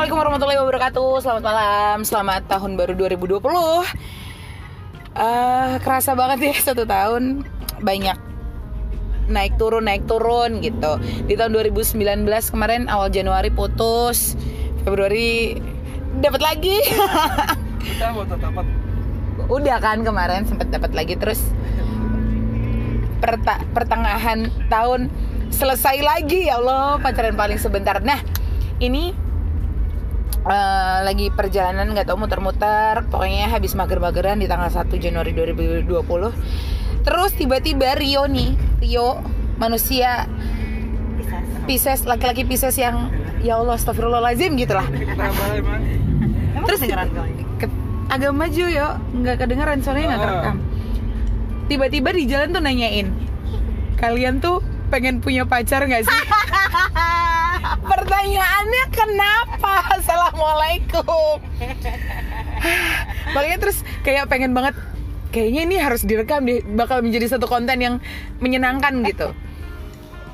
Assalamualaikum warahmatullahi wabarakatuh. Selamat malam, selamat tahun baru 2020 uh, Kerasa banget ya satu tahun Banyak naik turun, naik turun gitu. Di tahun 2019 kemarin awal Januari putus Februari dapat lagi. Kita mau dapat Udah kan kemarin sempat dapat lagi terus perta- pertengahan tahun selesai lagi. Ya Allah pacaran paling sebentar. Nah ini eh, lagi perjalanan nggak tahu muter-muter. Pokoknya habis mager-mageran di tanggal 1 Januari 2020 terus tiba-tiba Rio nih Rio manusia Pisces laki-laki Pisces yang ya Allah astagfirullahaladzim gitu lah terus ke- agak maju yo. Nggak kedengeran soalnya nggak Ah. kerekam. Tiba-tiba di jalan tuh nanyain kalian tuh pengen punya pacar nggak sih pertanyaannya kenapa? Assalamualaikum. Makanya terus kayak pengen banget kayaknya ini harus direkam deh bakal menjadi satu konten yang menyenangkan gitu.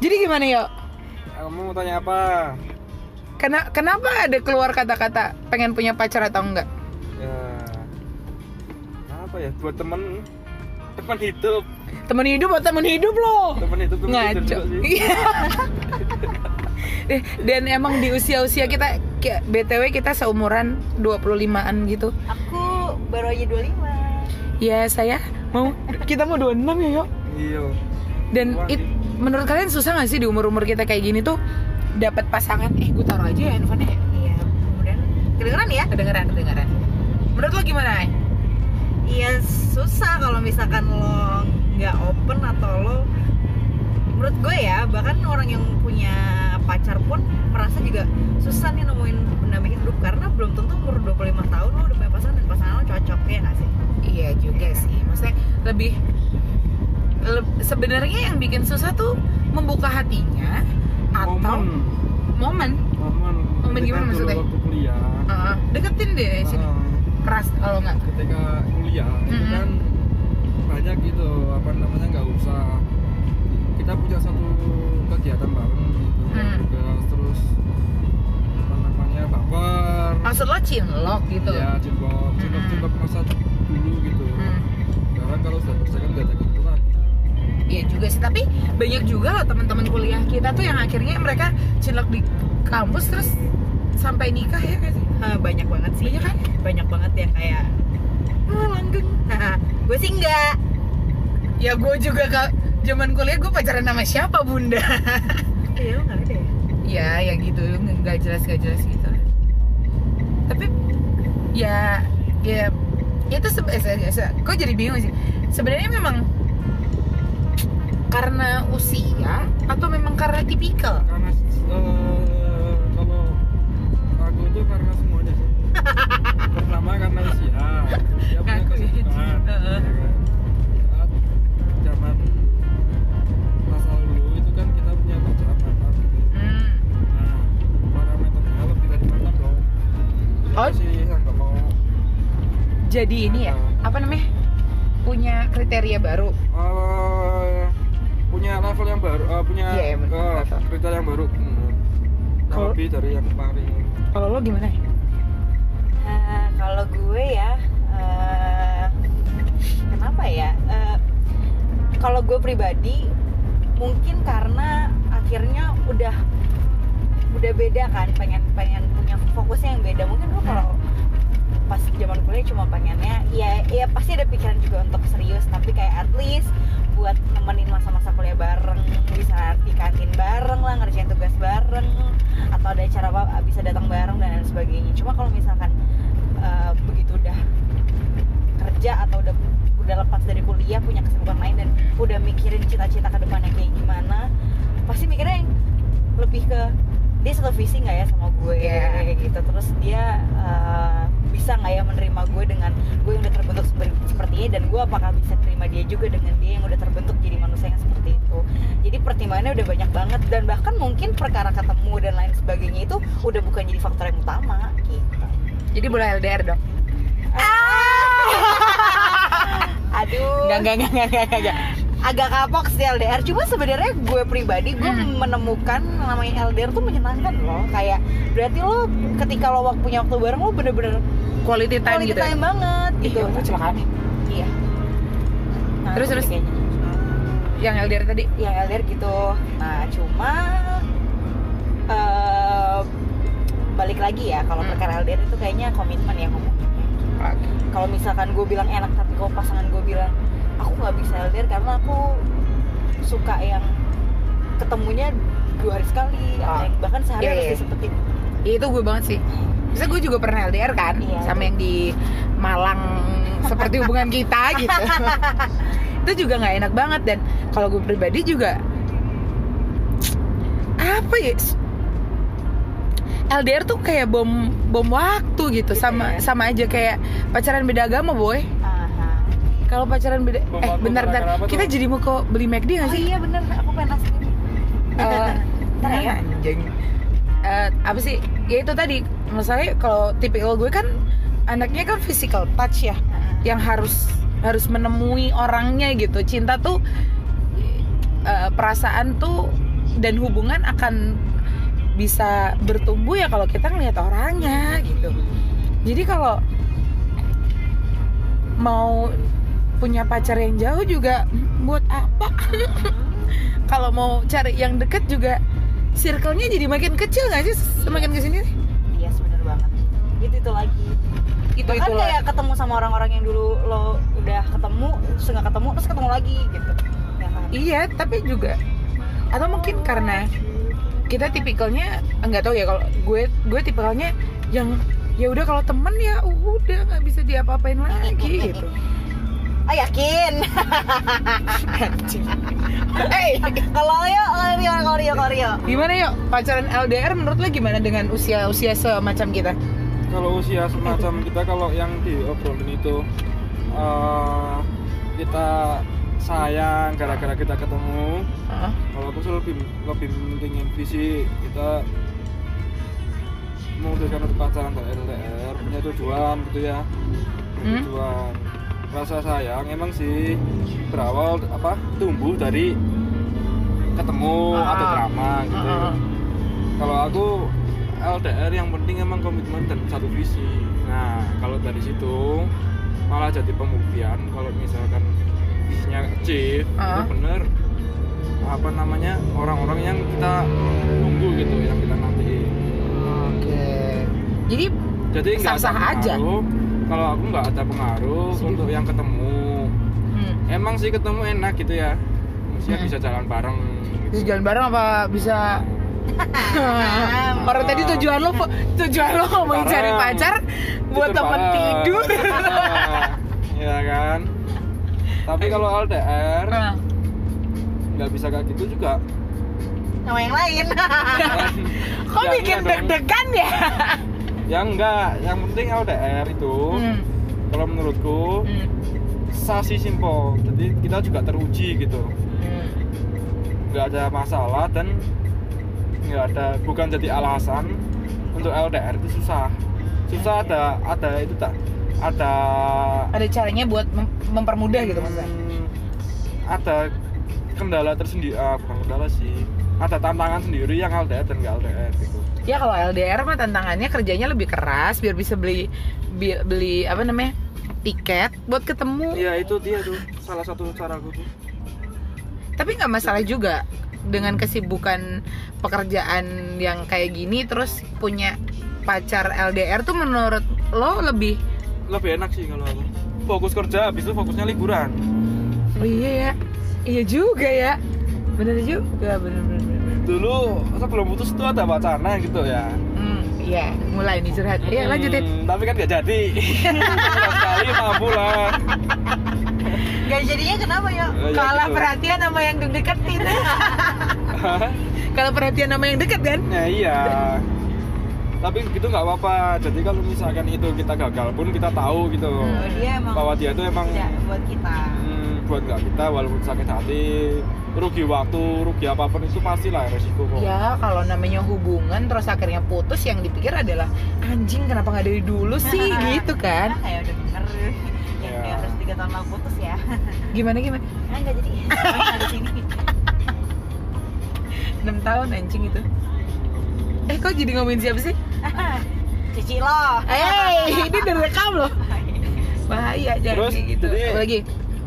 Jadi gimana yo? Kamu mau tanya apa? Kena, kenapa ada keluar kata-kata pengen punya pacar atau enggak? Ya apa ya? Buat temen. Teman hidup. Temen hidup atau temen hidup loh. Teman hidup hidup ngaco. juga sih dan emang di usia-usia kita kayak BTW kita seumuran 25-an gitu. Aku baru aja 25 Ya, saya mau kita mau 26 ya, yuk. iya Dan it, menurut kalian susah gak sih di umur-umur kita kayak gini tuh dapat pasangan? Eh, gue taruh aja ya handphone-nya. Iya kemudian Kedengeran ya? Kedengeran, kedengeran. Menurut lo gimana? Iya susah kalau misalkan lo nggak open atau lo Menurut gue ya bahkan orang yang punya pacar pun merasa juga susah nih nemuin pendamping hidup Karena belum tentu umur 25 tahun lo udah punya pasangan dan pasangan lo cocok ya nggak sih? Iya juga sih. Maksudnya lebih le- sebenarnya yang bikin susah tuh membuka hatinya atau momen momen. momen gimana maksudnya? waktu kuliah Heeh, deketin deh sini. ah, Keras kalau nggak. ketika kuliah itu Mm-mm. kan banyak gitu apa namanya nggak usah kita punya satu kegiatan bareng Hmm. terus apa namanya baper Maksud lo cinlok gitu. ya cinlok cinlok Mm-mm. cinlok masa dulu gitu Hmm. sekarang kalau sudah kerja kan nggak ada gitu lagi Iya juga sih, tapi banyak juga loh teman-teman kuliah kita tuh yang akhirnya mereka cinlok di kampus terus sampai nikah ya kan? Ah, banyak banget sih Banyak kan? Banyak banget yang kayak ah, langgeng Gue sih enggak Ya gue juga ke zaman kuliah gue pacaran sama siapa bunda? Iya lo nggak ada ya? ya ya gitu. Nggak jelas nggak jelas gitu. Tapi ya ya itu se eh, se- se- kok jadi bingung sih? Sebenarnya memang karena usia atau memang karena tipikal? Karena eh, kalau aku itu karena semuanya sih. Pertama karena usia. Dia punya ya. ya kan. Oh. sih yang nggak mau jadi ini ya apa namanya punya kriteria baru eh, punya level yang baru eh, punya Iya, iya, bener. eh, Level. kriteria yang baru hmm. Kalau- lebih dari yang kemarin kalau lo gimana ya Ah, kalau gue ya eh, kenapa ya Eh, kalau gue pribadi mungkin karena akhirnya udah udah beda kan pengen pengen punya fokusnya yang beda. Mungkin gue kalau pas zaman kuliah cuma pengennya ya ya pasti ada pikiran juga untuk serius tapi kayak at least buat nemenin masa-masa kuliah bareng bisa di kantin bareng lah ngerjain tugas bareng atau ada acara apa bisa datang bareng dan lain sebagainya. Cuma kalau misalkan eh, begitu udah kerja atau udah udah lepas dari kuliah punya kesibukan lain dan udah mikirin cita-cita ke depannya kayak gimana pasti mikirnya yang lebih ke dia satu visi nggak ya sama gue Iya. kayak gitu. Terus dia eh, bisa nggak ya menerima gue dengan gue yang udah terbentuk seperti, ini? Dan gue apakah bisa terima dia juga dengan dia yang udah terbentuk jadi manusia yang seperti itu? Jadi pertimbangannya udah banyak banget. Dan bahkan mungkin perkara ketemu dan lain sebagainya itu udah bukan jadi faktor yang utama gitu. Jadi boleh LDR dong? Aduh. Enggak, enggak, enggak, enggak, enggak, enggak. Agak kapok sih LDR cuma sebenarnya gue pribadi gue Hmm. menemukan namanya LDR tuh menyenangkan loh kayak berarti lo ketika lo wak- punya waktu bareng lo bener-bener quality time quality gitu ya? time banget Ih, gitu kecelakaan nih. iya Nah, Terus, itu terus? kayaknya. yang LDR tadi yang LDR gitu nah cuma eh, balik lagi ya kalau Hmm. perkara LDR itu kayaknya komitmen ya ngomongnya kalau misalkan gue bilang enak tapi kalau pasangan gue bilang aku nggak bisa LDR karena aku suka yang ketemunya dua hari sekali Ah. bahkan sehari Iya, harus iya. disempetin Ya, itu gue banget sih bisa gue juga pernah LDR kan Iya. sama yang di Malang seperti hubungan kita gitu itu juga nggak enak banget dan kalau gue pribadi juga apa ya LDR tuh kayak bom bom waktu gitu Gitu sama ya. sama aja kayak pacaran beda agama boy. Kalau pacaran beda Bom eh bentar bentar. kita tuh? jadi mau ke beli McD nggak oh sih iya bener. Aku pengen nasi. Eh, Ntar ya. anjing. Eh, apa sih? Ya itu tadi. Masalahnya kalau tipikal gue kan anaknya kan physical touch ya yang harus harus menemui orangnya gitu. Cinta tuh eh, perasaan tuh dan hubungan akan bisa bertumbuh ya kalau kita ngeliat orangnya gitu. Jadi kalau mau punya pacar yang jauh juga buat apa? Kalau mau cari yang deket juga circle-nya jadi makin kecil nggak sih? Semakin ke sini iya bener banget. Itu itu lagi. Itu itu kayak ketemu sama orang-orang yang dulu lo udah ketemu terus nggak ketemu terus ketemu lagi gitu. Ya kan? Iya tapi juga atau mungkin karena kita tipikalnya nggak tahu ya kalau gue gue tipikalnya yang ya udah kalau temen ya udah nggak bisa diapa-apain lagi gitu oh yakin? Hey kalau Rio kalau Rio kalau Rio kalau Rio gimana yuk? Pacaran LDR menurut lo gimana dengan usia usia semacam kita? Kalau usia semacam kita kalau yang diobrolin itu eh, kita sayang gara-gara kita ketemu. Heeh. kalau aku sih lebih lebih pentingin visi kita memutuskan untuk pacaran atau LDR punya tujuan gitu ya. Hmm? tujuan rasa sayang emang sih berawal apa tumbuh dari ketemu Ah, atau ah. drama gitu Ah, ah. kalau aku LDR yang penting emang komitmen dan satu visi nah kalau dari situ malah jadi pembuktian kalau misalkan visinya achieve itu Ah. bener apa namanya orang-orang yang kita tunggu gitu yang kita nanti oke jadi jadi nggak Sah-sah aja. Kalau aku nggak ada pengaruh untuk yang ketemu. Hmm, emang sih ketemu enak gitu ya. Maksudnya Hmm. bisa jalan bareng bisa gitu. jalan bareng apa bisa? Orang tadi tujuan lo tujuan lo mau cari pacar buat temen tidur. Ya kan? Tapi kalau LDR Nah, nggak bisa kayak gitu juga. Sama yang lain. Kok Ya, bikin dong. deg-degan ya ya enggak yang penting LDR itu Hmm, kalau menurutku hmm, sasi simpel. Jadi kita juga teruji gitu. Hmm. nggak ada masalah dan nggak ada bukan jadi alasan untuk LDR itu susah. Susah ada ada itu tak ada ada caranya buat mem- mempermudah gitu maksudnya Hmm, ada kendala tersendiri ah, bukan kendala sih ada tantangan sendiri yang LDR dan nggak LDR gitu. Ya kalau LDR mah tantangannya kerjanya lebih keras biar bisa beli bi- beli apa namanya tiket buat ketemu. Iya itu dia tuh salah satu cara aku tuh. Tapi nggak masalah juga dengan kesibukan pekerjaan yang kayak gini terus punya pacar LDR tuh menurut lo lebih lebih enak sih kalau aku. Fokus kerja habis itu fokusnya liburan. Oh iya ya iya juga ya bener juga bener bener, bener. dulu sebelum putus tuh ada wacana gitu ya. Hmm iya mulai nih curhat. Iya Hmm, lanjutin tapi kan nggak jadi. Sekali mampu lah. Gak jadinya kenapa ya? Ya kalah gitu. perhatian sama yang deketin. Kalau perhatian sama yang deket kan? Ya iya tapi gitu nggak apa-apa. Jadi kalau misalkan itu kita gagal pun kita tahu gitu. Oh, dia emang bahwa dia itu emang tidak buat kita. hmm, buat nggak kita walaupun sakit hati rugi waktu rugi apa pun itu pastilah resiko kok. Ya kalau namanya hubungan terus akhirnya putus yang dipikir adalah anjing kenapa nggak dari dulu sih? Gitu kan. Karena kayak udah bener. Yang Ya. dia harus tiga tahun lalu putus ya. Gimana gimana? kan nggak jadi. Nggak di sini 6 tahun anjing itu. Eh kok jadi ngomongin siapa sih? cici lo Eh, ini direkam loh. Bahaya jangan Terus, kayak gitu. jadi- Apa lagi?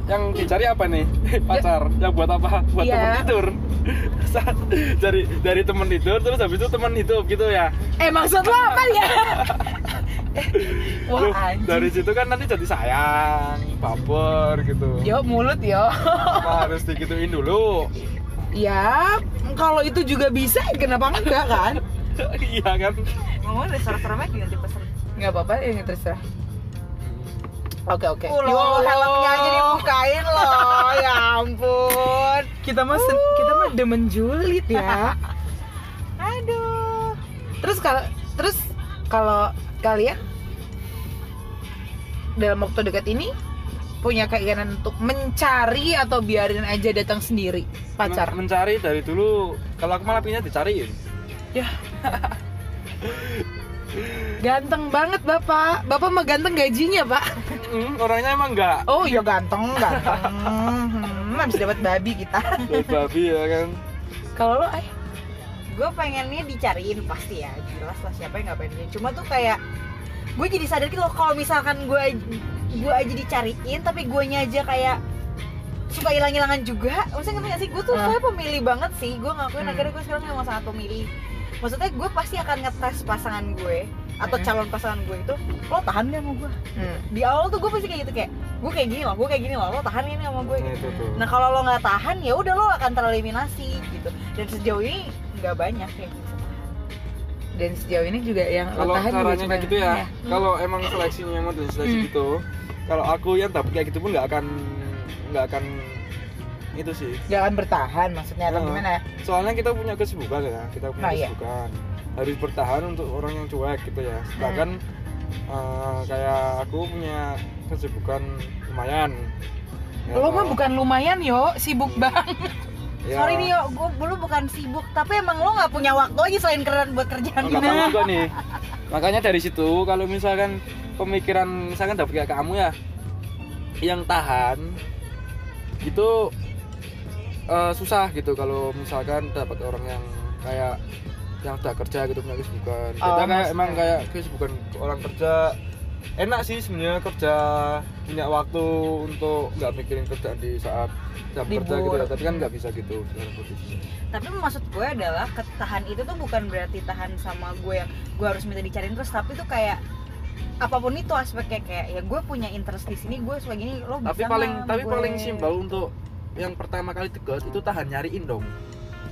yang dicari apa nih pacar yang buat apa buat Iya. teman tidur dari dari teman tidur terus habis itu teman hidup gitu ya Eh maksud lo apa ya? Wah Loh, dari situ kan nanti jadi sayang baper gitu Yo mulut yo. Apa harus digituin dulu ya kalau itu juga bisa kenapa enggak kan? iya kan? Ngomong restoran-restoran lagi ganti pesen Nggak apa-apa ya terserah. Oke oke. Oh, lo, Yo, helmnya aja dibukain loh. Ya ampun. Kita mah sen- kita mah demen julid ya. aduh. Terus kalau terus kalau kalian dalam waktu dekat ini punya keinginan untuk mencari atau biarin aja datang sendiri? Pacar. Men- mencari dari dulu. Kalau aku malah pinnya dicariin ganteng banget bapak. Bapak mah ganteng gajinya pak. Hmm, orangnya emang enggak oh iya ganteng ganteng. Hmm, habis dapat babi kita. Babi ya kan? Kalau lo eh gue pengennya dicariin pasti ya. Jelas lah siapa yang nggak pengen. Cuma tuh kayak gue jadi sadar gitu loh kalau misalkan gue gue aja dicariin tapi gue aja kayak suka hilang-hilangan juga. Maksudnya ngerti gak sih? Gue tuh Ah. saya pemilih banget sih. Gue ngakuin Hmm. akhirnya gue sekarang memang sangat pemilih maksudnya gue pasti akan ngetes pasangan gue atau Hmm. calon pasangan gue itu lo tahan gak sama gue hmm. di awal tuh gue pasti kayak gitu kayak gue kayak gini loh gue kayak gini loh lo tahan ini sama gue nah, gitu Nah kalau lo nggak tahan ya udah lo akan tereliminasi gitu. Dan sejauh ini nggak banyak yang bisa tahan. dan sejauh ini juga yang lo kalau caranya kayak gitu ya ya. kalau emang seleksinya model seleksi Hmm. gitu kalau aku yang dapet kayak gitu pun nggak akan nggak akan itu sih. Gak akan bertahan maksudnya atau Oh. gimana? Soalnya kita punya kesibukan ya kita punya Nah, iya. kesibukan. Harus bertahan untuk orang yang cuek gitu ya. Sedangkan eh, kayak aku punya kesibukan lumayan. Ya lo mah bukan lumayan yo. Sibuk banget. Ya, Sorry nih gue dulu bukan sibuk, tapi emang lo nggak punya waktu aja selain keren buat kerjaan nggak tahu juga nih. Makanya dari situ kalau misalkan pemikiran misalkan dapet kayak kamu ya yang tahan itu eh, susah gitu kalau misalkan dapat orang yang kayak yang udah kerja gitu punya kesibukan Oh, kita kayak emang kayak kesibukan orang kerja. Enak sih sebenarnya kerja punya waktu untuk nggak mikirin kerjaan di saat jam kerja gitu Libur. ya tapi kan nggak bisa gitu Tapi maksud gue adalah ketahan itu tuh bukan berarti tahan sama gue yang gue harus minta dicariin terus, tapi tuh kayak apa pun itu aspeknya kayak ya gue punya interest di sini gue suka gini lo bisa tapi paling tapi gue? paling simpel untuk yang pertama kali deket itu tahan nyariin dong.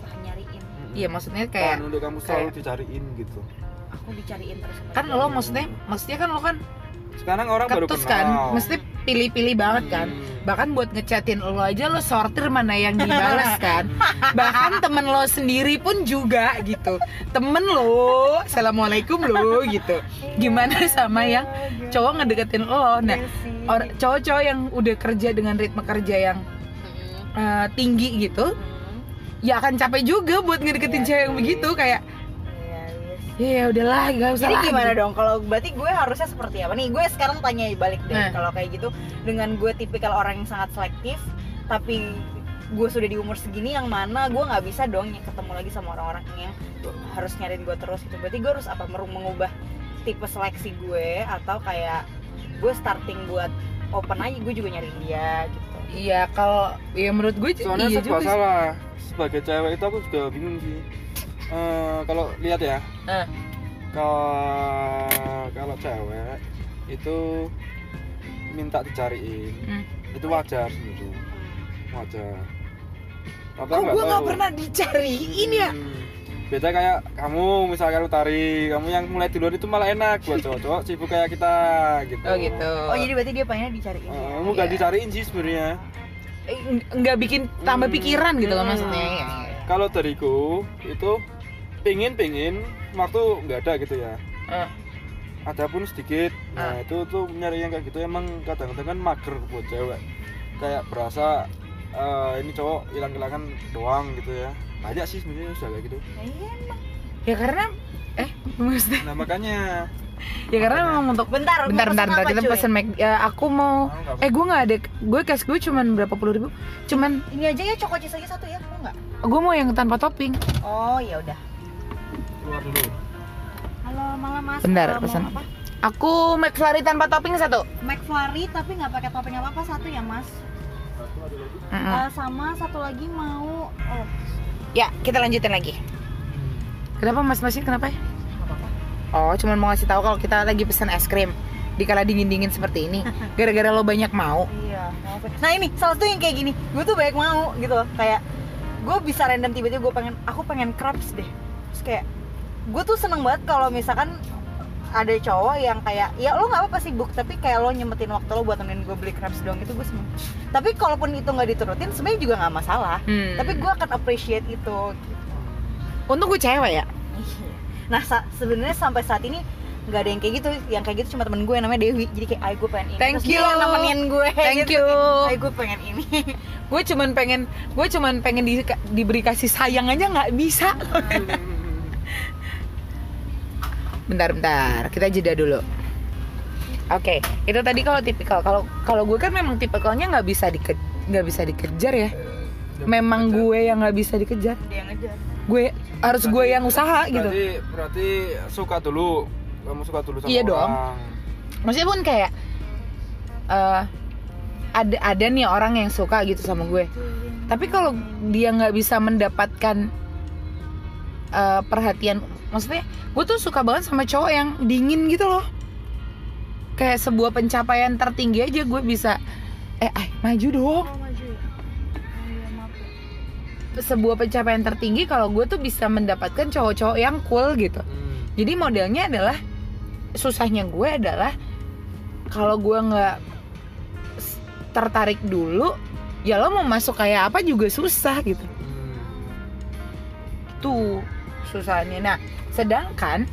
Tahan nyariin. Iya maksudnya tahan kayak untuk kamu selalu dicariin gitu. Aku dicariin terus kan lo maksudnya maksudnya kan lo kan sekarang orang baru ketus kenal. Kan mesti pilih-pilih banget kan? Hmm. bahkan buat ngechatin lo aja lo sortir mana yang dibalas kan? Bahkan temen lo sendiri pun juga gitu. Temen lo assalamualaikum lo gitu. Gimana sama yang cowok ngedeketin lo? Nah Iya or- cowok-cowok yang udah kerja dengan ritme kerja yang Eh, tinggi gitu Hmm. ya akan capek juga buat ngedeketin Iya cewek yang begitu kayak Iya, iya ya udahlah gak usah Jadi lagi." gimana dong? Kalau berarti gue harusnya seperti apa? Nih gue sekarang tanya balik deh. Nah. Kalau kayak gitu, dengan gue tipikal orang yang sangat selektif, tapi gue sudah di umur segini yang mana gue nggak bisa dong ya ketemu lagi sama orang-orang yang harus nyariin gue terus gitu. Berarti gue harus apa? Mengubah tipe seleksi gue atau kayak gue starting buat open aja gue juga nyariin dia gitu. Iya kalau ya menurut gue soalnya iya juga salah sebagai cewek itu aku juga bingung sih Eh, kalau lihat ya Eh. kalau kalau cewek itu minta dicariin Hmm. itu wajar sebenarnya wajar tapi kok nggak gue nggak tahu. pernah dicariin ya Hmm. Beda kayak kamu misalkan utari kamu yang mulai duluan itu malah enak buat cowok-cowok sibuk kayak kita gitu oh gitu Oh jadi berarti dia pengennya dicariin. Ya? kamu gak Iya. dicariin sih sebenarnya Eh, ng- nggak bikin tambah Hmm. pikiran gitu kan Hmm. maksudnya ya, ya. kalau dariku itu pingin pingin waktu nggak ada gitu ya Eh. ada pun sedikit nah Ah. itu tuh nyari yang kayak gitu emang kadang-kadang kan mager buat cewek kayak berasa eh, ini cowok hilang-hilangan doang gitu ya banyak sih sebenarnya sudah kayak gitu Iya, emang. ya karena eh maksudnya nah makanya ya karena memang untuk Bentar, bentar bentar, bentar kita cuy? pesen Mac ya, aku mau nggak? eh gue nggak ada gue cash gue cuman berapa puluh ribu cuman Ini aja ya choco cheese aja satu ya, mau nggak? gue mau yang tanpa topping Oh ya udah. keluar dulu Halo malam mas. Bentar, pesan. apa? aku McFlurry tanpa topping satu McFlurry tapi nggak pakai topping apa apa satu ya mas. Mm-mm. Eh, sama satu lagi mau. Oh ya kita lanjutin lagi kenapa mas masih kenapa ya oh cuman mau ngasih tahu kalau kita lagi pesan es krim di kala dingin dingin seperti ini gara-gara lo banyak mau Iya. ya. Nah ini salah satu yang kayak gini, gue tuh banyak mau gitu loh. Kayak gue bisa random tiba-tiba gue pengen, aku pengen crabs deh. Terus kayak gue tuh seneng banget kalau misalkan ada cowok yang kayak ya lo nggak apa-apa sibuk tapi kayak lo nyempetin waktu lo buat nemenin gue beli crabs doang itu gue seneng. Tapi kalaupun itu nggak diturutin sebenarnya juga nggak masalah. Hmm. tapi gue akan appreciate itu. Untung gue cewek ya? Nah sa- sebenarnya sampai saat ini nggak ada yang kayak gitu. Yang kayak gitu cuma temen gue namanya Dewi. Jadi kayak ay gue pengen ini. Thank Terus dia you. yang nemenin gue. Thank gitu. you. ay gue pengen ini. Gue cuman pengen gue cuman pengen di, diberi kasih sayang aja nggak bisa bentar bentar kita jeda dulu. Oke itu tadi kalau tipikal. Kalau kalau gue kan memang tipikalnya nggak bisa dike nggak bisa dikejar ya. Memang gue yang nggak bisa dikejar. Dia yang ngejar. Gue harus gue yang usaha gitu. berarti berarti suka dulu. Kamu suka dulu sama Iya dong. orang. Maksudnya pun kayak eh ada ada nih orang yang suka gitu sama gue. Tapi kalau dia nggak bisa mendapatkan eh, perhatian maksudnya gue tuh suka banget sama cowok yang dingin gitu loh kayak sebuah pencapaian tertinggi aja gue bisa eh ay, maju dong Oh, maju? Oh, iya, ya. sebuah pencapaian tertinggi kalau gue tuh bisa mendapatkan cowok-cowok yang cool gitu Hmm. jadi modelnya adalah susahnya gue adalah kalau gue nggak tertarik dulu ya lo mau masuk kayak apa juga susah gitu Hmm. tuh susahnya. Nah sedangkan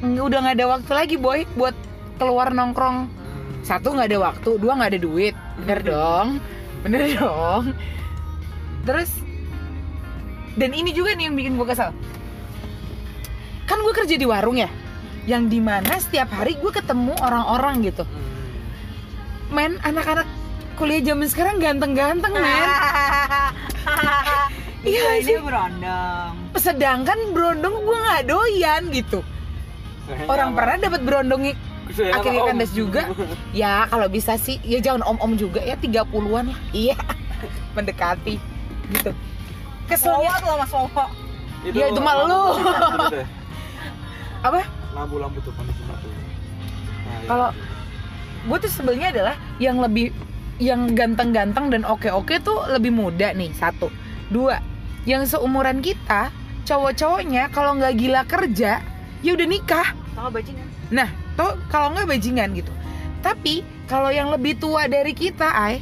udah nggak ada waktu lagi boy buat keluar nongkrong. Hmm. satu nggak ada waktu dua nggak ada duit. Bener dong. Bener dong. Terus dan ini juga nih yang bikin gue kesel. Kan gue kerja di warung ya yang di mana setiap hari gue ketemu orang-orang gitu. Hmm. men anak-anak kuliah zaman sekarang ganteng-ganteng men Iya Iya sih. berondong. sedangkan berondong gue nggak doyan gitu Sayangnya orang pernah dapat Sayangnya akhirnya kandas juga. ya kalau bisa sih ya jangan om-om juga ya 30-an lah iya mendekati gitu keselnya tuh mas Wowo. Ya, itu mah lu. lampu deh. apa lampu-lampu tuh panas tuh Nah, ya. Kalau- gue tuh sebelnya adalah yang lebih yang ganteng-ganteng dan oke-oke tuh lebih muda nih satu dua yang seumuran kita cowok-cowoknya kalau nggak gila kerja ya udah nikah Sama bajingan. nah toh kalau nggak bajingan gitu tapi kalau yang lebih tua dari kita ay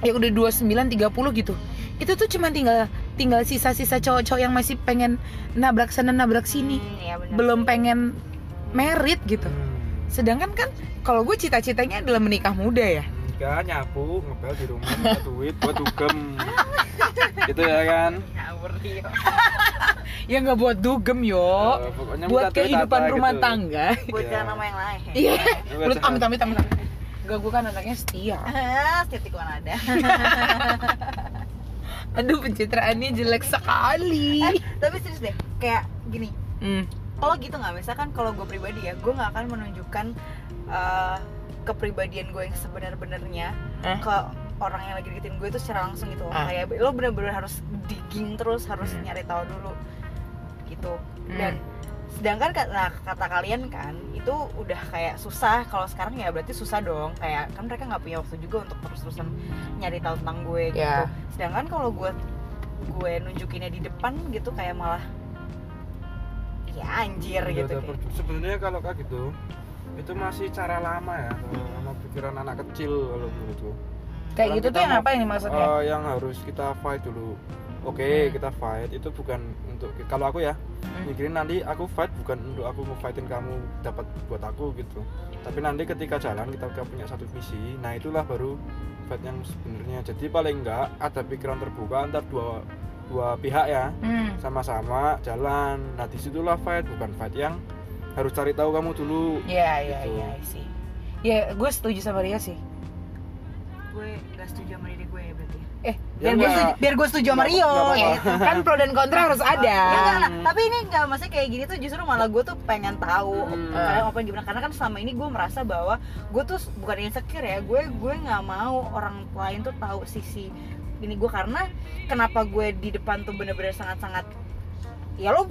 ya udah 29 30 gitu itu tuh cuma tinggal tinggal sisa-sisa cowok-cowok yang masih pengen nabrak sana nabrak sini Hmm, iya benar. belum pengen merit gitu Hmm. sedangkan kan kalau gue cita-citanya adalah menikah muda ya nikah nyapu ngepel di rumah minta duit buat dugem gitu ya kan Ngawur iya. ya nggak buat dugem yo pokoknya buat kehidupan apa rumah gitu. tangga Buat jangan nama yang lain. iya jangan- amit amit amit. Enggak, gue kan anaknya setia Ah, titik mana ada. aduh pencitraannya jelek sekali Eh, tapi serius deh, kayak gini. hmm. Kalau gitu nggak, misalkan kalau gue pribadi ya, gue nggak akan menunjukkan eh, kepribadian gue yang sebenar-benarnya Eh? ke orang yang lagi deketin gue itu secara langsung gitu. Ah. Kayak lo bener-bener harus digging terus, harus Hmm. nyari tahu dulu gitu. Hmm. Dan sedangkan ka- nah, kata kalian kan itu udah kayak susah kalau sekarang ya berarti susah dong kayak kan mereka nggak punya waktu juga untuk terus-terusan nyari tahu tentang gue gitu Ya. sedangkan kalau gue gue nunjukinnya di depan gitu kayak malah ya anjir Udah gitu sebenarnya kalau kayak gitu itu masih cara lama ya sama pikiran anak kecil kalau menurutku kayak Sekarang gitu tuh yang mau- apa ini maksudnya Eh, yang harus kita fight dulu. Oke Hmm. kita fight itu bukan untuk kalau aku ya Hmm. mikirin nanti aku fight bukan untuk aku ngefightin kamu dapat buat aku gitu. Tapi nanti ketika jalan kita, kita punya satu visi nah itulah baru fight yang sebenarnya. Jadi paling enggak ada pikiran terbuka antar dua dua pihak ya. Hmm. sama-sama jalan. Nah di situlah fight bukan fight yang harus cari tahu kamu dulu Iya, iya, Gitu. iya sih. Ya, gue setuju sama Ria sih. gue nggak setuju sama diri gue ya berarti Eh, Ya biar gue setuju, biar gue setuju sama Nggak- Rio. nggak gitu. Kan pro dan kontra harus ada. Ya, enggak, enggak. tapi ini enggak maksudnya kayak gini tuh justru malah gue tuh pengen tahu Hmm. apa gimana karena kan selama ini gue merasa bahwa gue tuh bukan insecure ya gue gue nggak mau orang lain tuh tahu sisi ini gue karena kenapa gue di depan tuh bener-bener sangat-sangat ya lo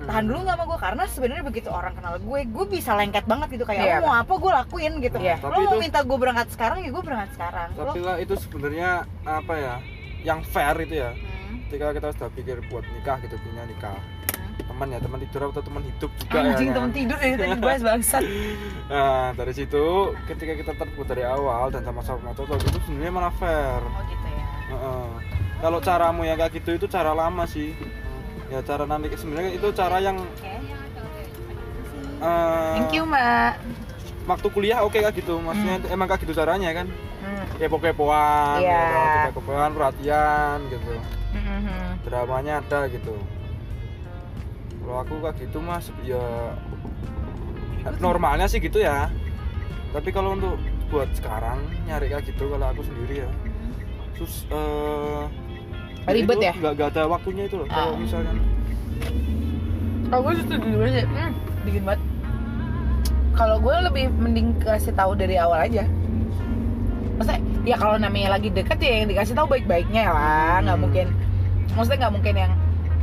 tahan dulu nggak sama gue karena sebenarnya begitu orang kenal gue gue bisa lengket banget gitu kayak lo mau apa gue lakuin gitu Iya. lo Tapi mau itu- minta gue berangkat sekarang ya gue berangkat sekarang lo tapi lah itu sebenarnya apa ya yang fair itu ya Hmm. ketika kita sudah pikir buat nikah gitu punya nikah Hmm. teman ya teman tidur atau teman hidup juga Anjing ya kan? temen tidur dari tadi bahas bangsat. nah dari situ ketika kita terbuat dari awal dan sama-sama cocok itu sebenarnya malah fair oh gitu ya Heeh. kalau caramu yang kayak gitu itu cara lama sih ya cara nanti sebenarnya itu cara yang eh, Thank you, Mbak. waktu kuliah oke kayak gitu? Maksudnya emang kayak gitu caranya kan? Hmm. kepo-kepoan Iya. gitu, kepo-kepoan perhatian gitu. Mhm. dramanya ada gitu. Kalau aku kayak gitu mas ya normalnya sih gitu ya. Tapi kalau untuk buat sekarang nyari kayak gitu kalau aku sendiri ya. Sus eh, Ribet itu ya? nggak nggak ada waktunya itu loh kalau Ah. misalkan Kalau gue setuju dulu sih. Hmm, dingin banget. Kalau gue lebih mending kasih tahu dari awal aja. Maksudnya, ya kalau namanya lagi deket ya yang dikasih tahu baik-baiknya lah, nggak Hmm. mungkin. Maksudnya nggak mungkin yang,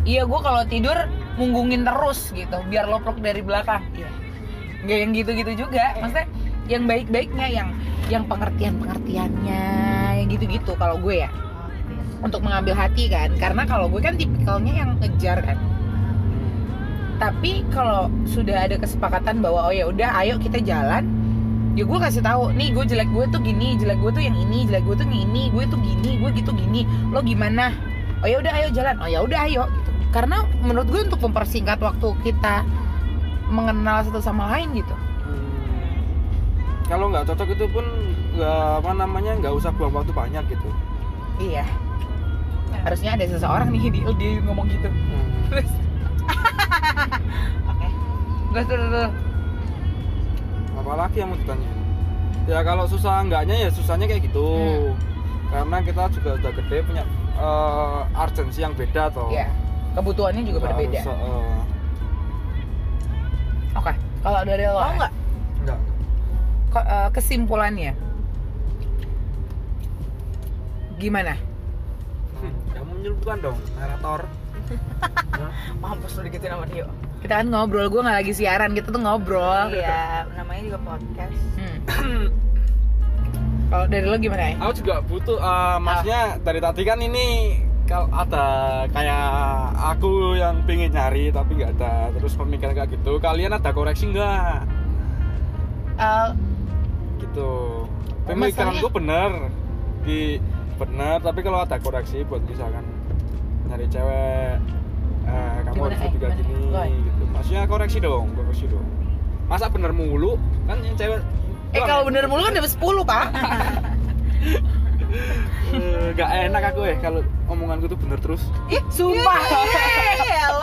iya gue kalau tidur munggungin terus gitu, biar lo peluk dari belakang. Iya. Nggak yang gitu-gitu juga. Maksudnya yang baik-baiknya, yang yang pengertian-pengertiannya, yang gitu-gitu. Kalau gue ya untuk mengambil hati kan, karena kalau gue kan tipikalnya yang ngejar kan. Tapi kalau sudah ada kesepakatan bahwa oh ya udah ayo kita jalan ya gue kasih tahu nih gue jelek gue tuh gini jelek gue tuh yang ini jelek gue tuh yang ini gue tuh gini gue gitu gini lo gimana? Oh ya udah ayo jalan. Oh ya udah ayo gitu. Karena menurut gue untuk mempersingkat waktu kita mengenal satu sama lain gitu. Hmm. kalau nggak cocok itu pun nggak apa namanya nggak usah buang waktu banyak gitu. Iya harusnya ada seseorang nih di, di ngomong gitu. Hmm. terus. Oke. Terus terus, terus. apalagi yang mau ditanya? Ya kalau susah enggaknya ya susahnya kayak gitu. Hmm. karena kita juga udah gede punya eh, urgensi yang beda toh. Ya kebutuhannya juga Nggak berbeda harus, eh, oke kalau dari lo mau nggak? Enggak. Eh, kesimpulannya. Gimana menyebutkan dong narator. Mampus lu digituin sama Dio. Kita kan ngobrol gue nggak lagi siaran kita tuh ngobrol. Iya namanya juga podcast. Hmm. kalau dari lo gimana ya aku juga butuh eh, maksudnya dari tadi kan ini kalau ada kayak aku yang pengen nyari tapi nggak ada. Terus pemikiran kayak gitu. Kalian ada koreksi nggak? Eh, gitu. Pemikiranku bener di bener tapi kalau ada koreksi buat misalkan nyari cewek eh, kamu Gimana, harus eh, juga gimana? gini gitu. Maksudnya koreksi dong koreksi dong. Masa bener mulu? Kan yang cewek eh kalau bener mulu kan dapat 10 pak. Eh, nggak enak aku ya kalau omonganku tuh bener terus. Ih sumpah. Iya,